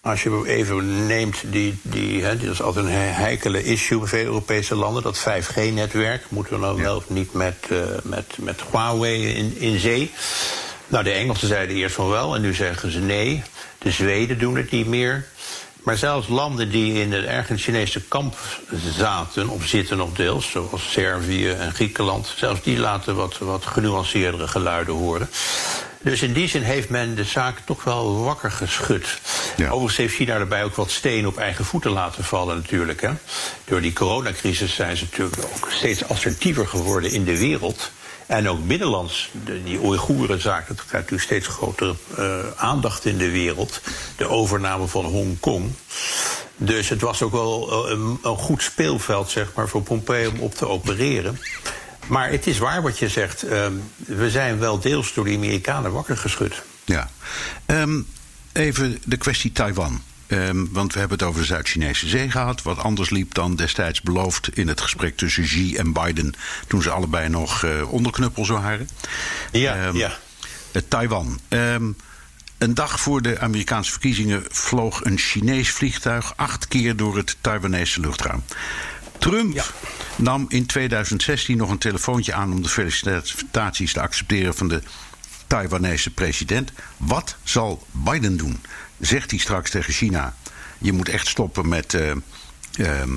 als je even neemt, die, die, dat is altijd een he- heikele issue in veel Europese landen, dat 5G-netwerk. Moeten we nou wel of niet met, eh, met, met Huawei in, in zee? Nou, de Engelsen zeiden eerst van wel en nu zeggen ze nee. De Zweden doen het niet meer. Maar zelfs landen die in het ergens Chinese kamp zaten, of zitten nog deels, zoals Servië en Griekenland, zelfs die laten wat, wat genuanceerdere geluiden horen. Dus in die zin heeft men de zaak toch wel wakker geschud. Ja. Overigens heeft China daarbij ook wat steen op eigen voeten laten vallen natuurlijk. Hè. Door die coronacrisis zijn ze natuurlijk ook steeds assertiever geworden in de wereld. En ook binnenlands, de, die Oeigoerenzaak, dat krijgt natuurlijk steeds grotere eh, aandacht in de wereld. De overname van Hongkong. Dus het was ook wel eh, een, een goed speelveld, zeg maar, voor Pompeo om op te opereren. Maar het is waar wat je zegt. ehm, we zijn wel deels door de Amerikanen wakker geschud. Ja. Ehm, even de kwestie Taiwan. Ehm, want we hebben het over de Zuid-Chinese Zee gehad. Wat anders liep dan destijds beloofd in het gesprek tussen Xi en Biden. toen ze allebei nog eh, onderknuppels waren. Ja, Ehm, ja. eh, Taiwan. Ehm, een dag voor de Amerikaanse verkiezingen vloog een Chinees vliegtuig acht keer door het Taiwanese luchtruim. Trump Ja. nam in 2016 nog een telefoontje aan om de felicitaties te accepteren van de Taiwanese president. Wat zal Biden doen? Zegt hij straks tegen China: je moet echt stoppen met. eh, ehm,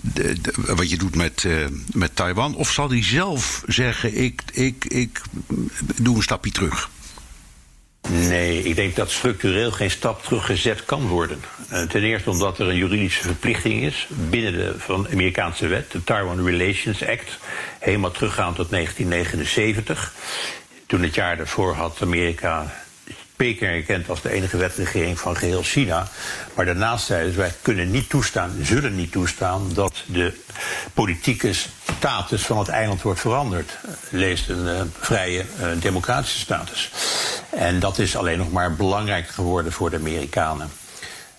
de- wat je doet met, eh, met Taiwan? Of zal hij zelf zeggen: ik, ik, ik doe een stapje terug? Nee, ik denk dat structureel geen stap teruggezet kan worden. Eh, ten eerste omdat er een juridische verplichting is binnen de van Amerikaanse wet, de Taiwan Relations Act, helemaal teruggaand tot 1979. Toen het jaar daarvoor had Amerika Peking erkend als de enige wetregering van geheel China. Maar daarnaast zeiden ze, wij kunnen niet toestaan, zullen niet toestaan... dat de politieke status van het eiland wordt veranderd. Leest een eh, vrije eh, democratische status. En dat is alleen nog maar belangrijker geworden voor de Amerikanen.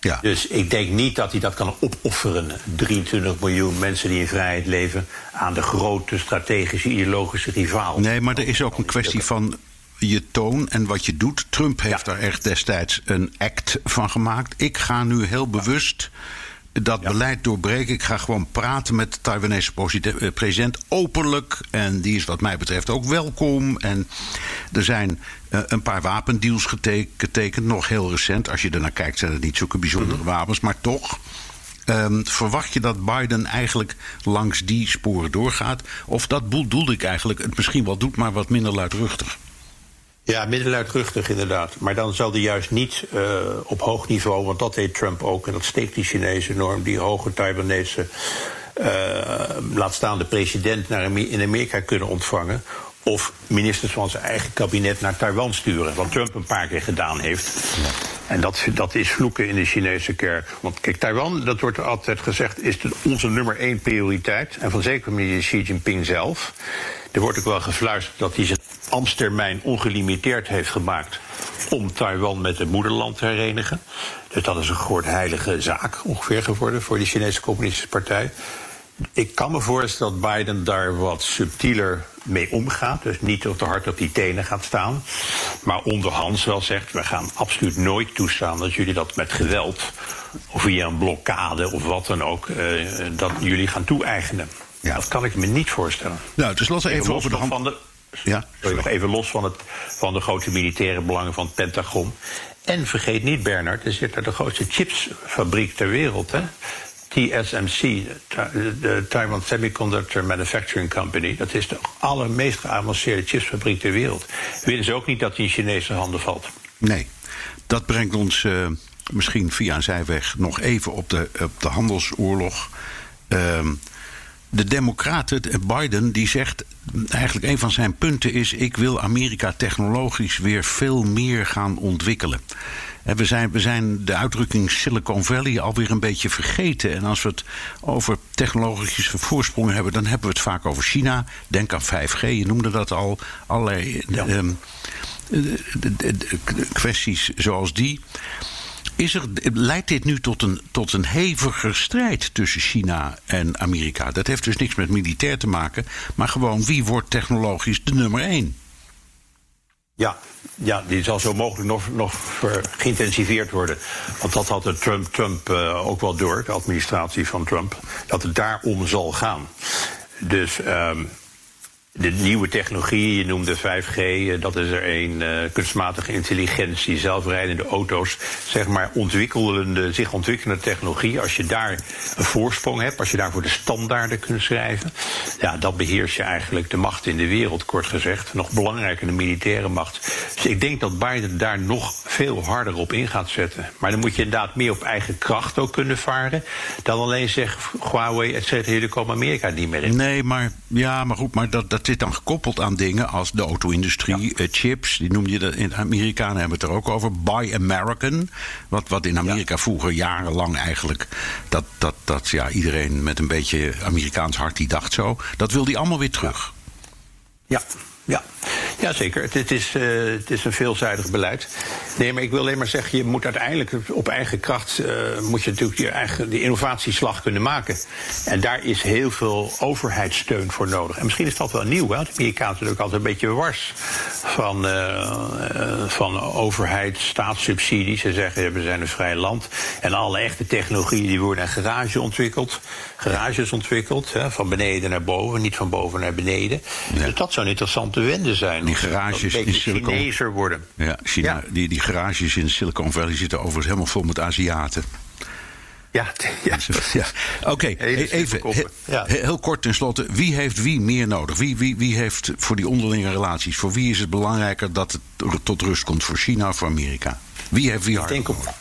Ja. Dus ik denk niet dat hij dat kan opofferen. 23 miljoen mensen die in vrijheid leven... aan de grote strategische ideologische rivaal. Nee, maar er is ook een kwestie van je toon en wat je doet. Trump heeft daar echt destijds een act van gemaakt. Ik ga nu heel bewust dat beleid doorbreken. Ik ga gewoon praten met de Taiwanese eh, president openlijk. En die is wat mij betreft ook welkom. En er zijn eh, een paar wapendeals gete- getekend, nog heel recent. Als je ernaar kijkt zijn het niet zulke bijzondere wapens, maar toch. Ehm, verwacht je dat Biden eigenlijk langs die sporen doorgaat? Of dat bedoelde ik eigenlijk het misschien wel doet, maar wat minder luidruchtig? Ja, middenluidruchtig inderdaad. Maar dan zal die juist niet eh, op hoog niveau, want dat deed Trump ook. En dat steekt die Chinese norm, die hoge Taiwanese, eh, laat staan de president naar in Amerika kunnen ontvangen. Of ministers van zijn eigen kabinet naar Taiwan sturen. Wat Trump een paar keer gedaan heeft. En dat, dat is vloeken in de Chinese kerk. Want kijk, Taiwan, dat wordt altijd gezegd, is onze nummer één prioriteit. En van zekere manier Xi Jinping zelf. Er wordt ook wel gefluisterd dat hij zijn ambtstermijn ongelimiteerd heeft gemaakt om Taiwan met het moederland te herenigen. Dus dat is een soort heilige zaak ongeveer geworden voor die Chinese Communistische Partij. Ik kan me voorstellen dat Biden daar wat subtieler mee omgaat. Dus niet op de hart op die tenen gaat staan. Maar onderhands wel zegt: we gaan absoluut nooit toestaan dat jullie dat met geweld. of via een blokkade of wat dan ook. eh, dat jullie gaan toe-eigenen. Ja. Dat kan ik me niet voorstellen. Nou, dus we even los over de hand. van de, Ja, Sorry, nog even los van, het, van de grote militaire belangen van het Pentagon. En vergeet niet, Bernard, er zit daar de grootste chipsfabriek ter wereld. Hè? TSMC, de, de Taiwan Semiconductor Manufacturing Company. Dat is de allermeest geavanceerde chipsfabriek ter wereld. Willen ze ook niet dat die in Chinese handen valt. Nee, dat brengt ons eh, misschien via een zijweg nog even op de, op de handelsoorlog. Ehm, de Democraten, eh, Biden, die zegt eigenlijk een van zijn punten is: ik wil Amerika technologisch weer veel meer gaan ontwikkelen. En we zijn, we zijn de uitdrukking Silicon Valley alweer een beetje vergeten. En als we het over technologische voorsprongen hebben, dan hebben we het vaak over China. Denk aan 5G, je noemde dat al. Allerlei Ja. ehm, de kwesties zoals die. Leidt dit nu tot een, tot een heviger strijd tussen China en Amerika? Dat heeft dus niks met militair te maken, maar gewoon wie wordt technologisch de nummer één? Ja, ja, die zal zo mogelijk nog, nog geïntensiveerd worden. Want dat had de Trump, Trump eh, ook wel door, de administratie van Trump, dat het daarom zal gaan. Dus ehm, de nieuwe technologie, je noemde 5G, eh, dat is er een eh, kunstmatige intelligentie, zelfrijdende auto's, zeg maar ontwikkelende, zich ontwikkelende technologie. Als je daar een voorsprong hebt, als je daarvoor de standaarden kunt schrijven, ja, dan beheers je eigenlijk de macht in de wereld, kort gezegd. Nog belangrijker de militaire macht. Dus ik denk dat Biden daar nog veel harder op in gaat zetten. Maar dan moet je inderdaad meer op eigen kracht ook kunnen varen, dan alleen zeggen Huawei, et cetera, jullie komen Amerika niet meer in. Nee, maar, ja, maar goed, maar dat, dat zit dan gekoppeld aan dingen als de auto-industrie, eh, chips, die noem je dat in Amerikanen hebben het er ook over. Buy American, wat, wat in Amerika vroeger jarenlang eigenlijk, dat, dat, dat ja, iedereen met een beetje Amerikaans hart die dacht zo, dat wil die allemaal weer terug. Ja, ja. Ja zeker. Het, is, eh, het is een veelzijdig beleid. Nee, maar ik wil alleen maar zeggen, je moet uiteindelijk op eigen kracht eh, moet je natuurlijk je eigen die innovatieslag kunnen maken. En daar is heel veel overheidssteun voor nodig. En misschien is dat wel nieuw, hè? De Amerikanen zijn ook altijd een beetje wars van, eh, van overheid, staatssubsidies. Ze zeggen, we zijn een vrij land. En alle echte technologieën die worden in garage ontwikkeld. Garages ontwikkeld, hè, van beneden naar boven, niet van boven naar beneden. Dus dat zou een interessante wende zijn. Die garages in Silicon- Chinezer worden. Ja, China, Ja. Die, die garages in Silicon Valley zitten overigens helemaal vol met Aziaten. Ja, ja. ja. Oké, Hele even simpele he- koppen. Ja. he- heel kort tenslotte. Wie heeft wie meer nodig? Wie, wie, wie heeft voor die onderlinge relaties... voor wie is het belangrijker dat het tot rust komt? Voor China of voor Amerika? Wie heeft wie Ik hard denk op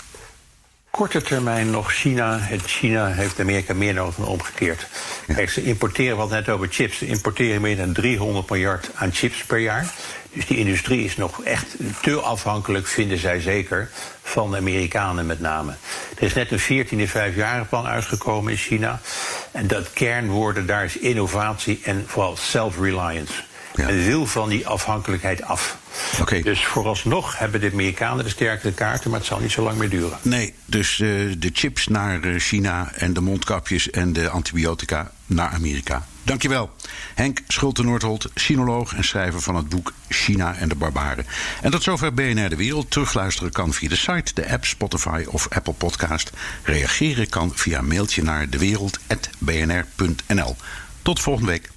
korte termijn nog China. Het China heeft Amerika meer nodig dan omgekeerd. Kijk, ze importeren, wat net over chips. Ze importeren meer dan 300 miljard aan chips per jaar. Dus die industrie is nog echt te afhankelijk, vinden zij zeker, van de Amerikanen met name. Er is net een 14e vijfjarenplan uitgekomen in China. En dat kernwoorden daar is innovatie en vooral self-reliance. Ja. Wil van die afhankelijkheid af. Oké. Dus vooralsnog hebben de Amerikanen de sterkere kaarten, maar het zal niet zo lang meer duren. Nee, dus eh, de chips naar eh, China en de mondkapjes en de antibiotica naar Amerika. Dankjewel. Henk Schulte-Noordholt, sinoloog en schrijver van het boek China en de Barbaren. En tot zover BNR De Wereld. Terugluisteren kan via de site, de app Spotify of Apple Podcast. Reageren kan via mailtje naar dewereld.bnr.nl. Tot volgende week.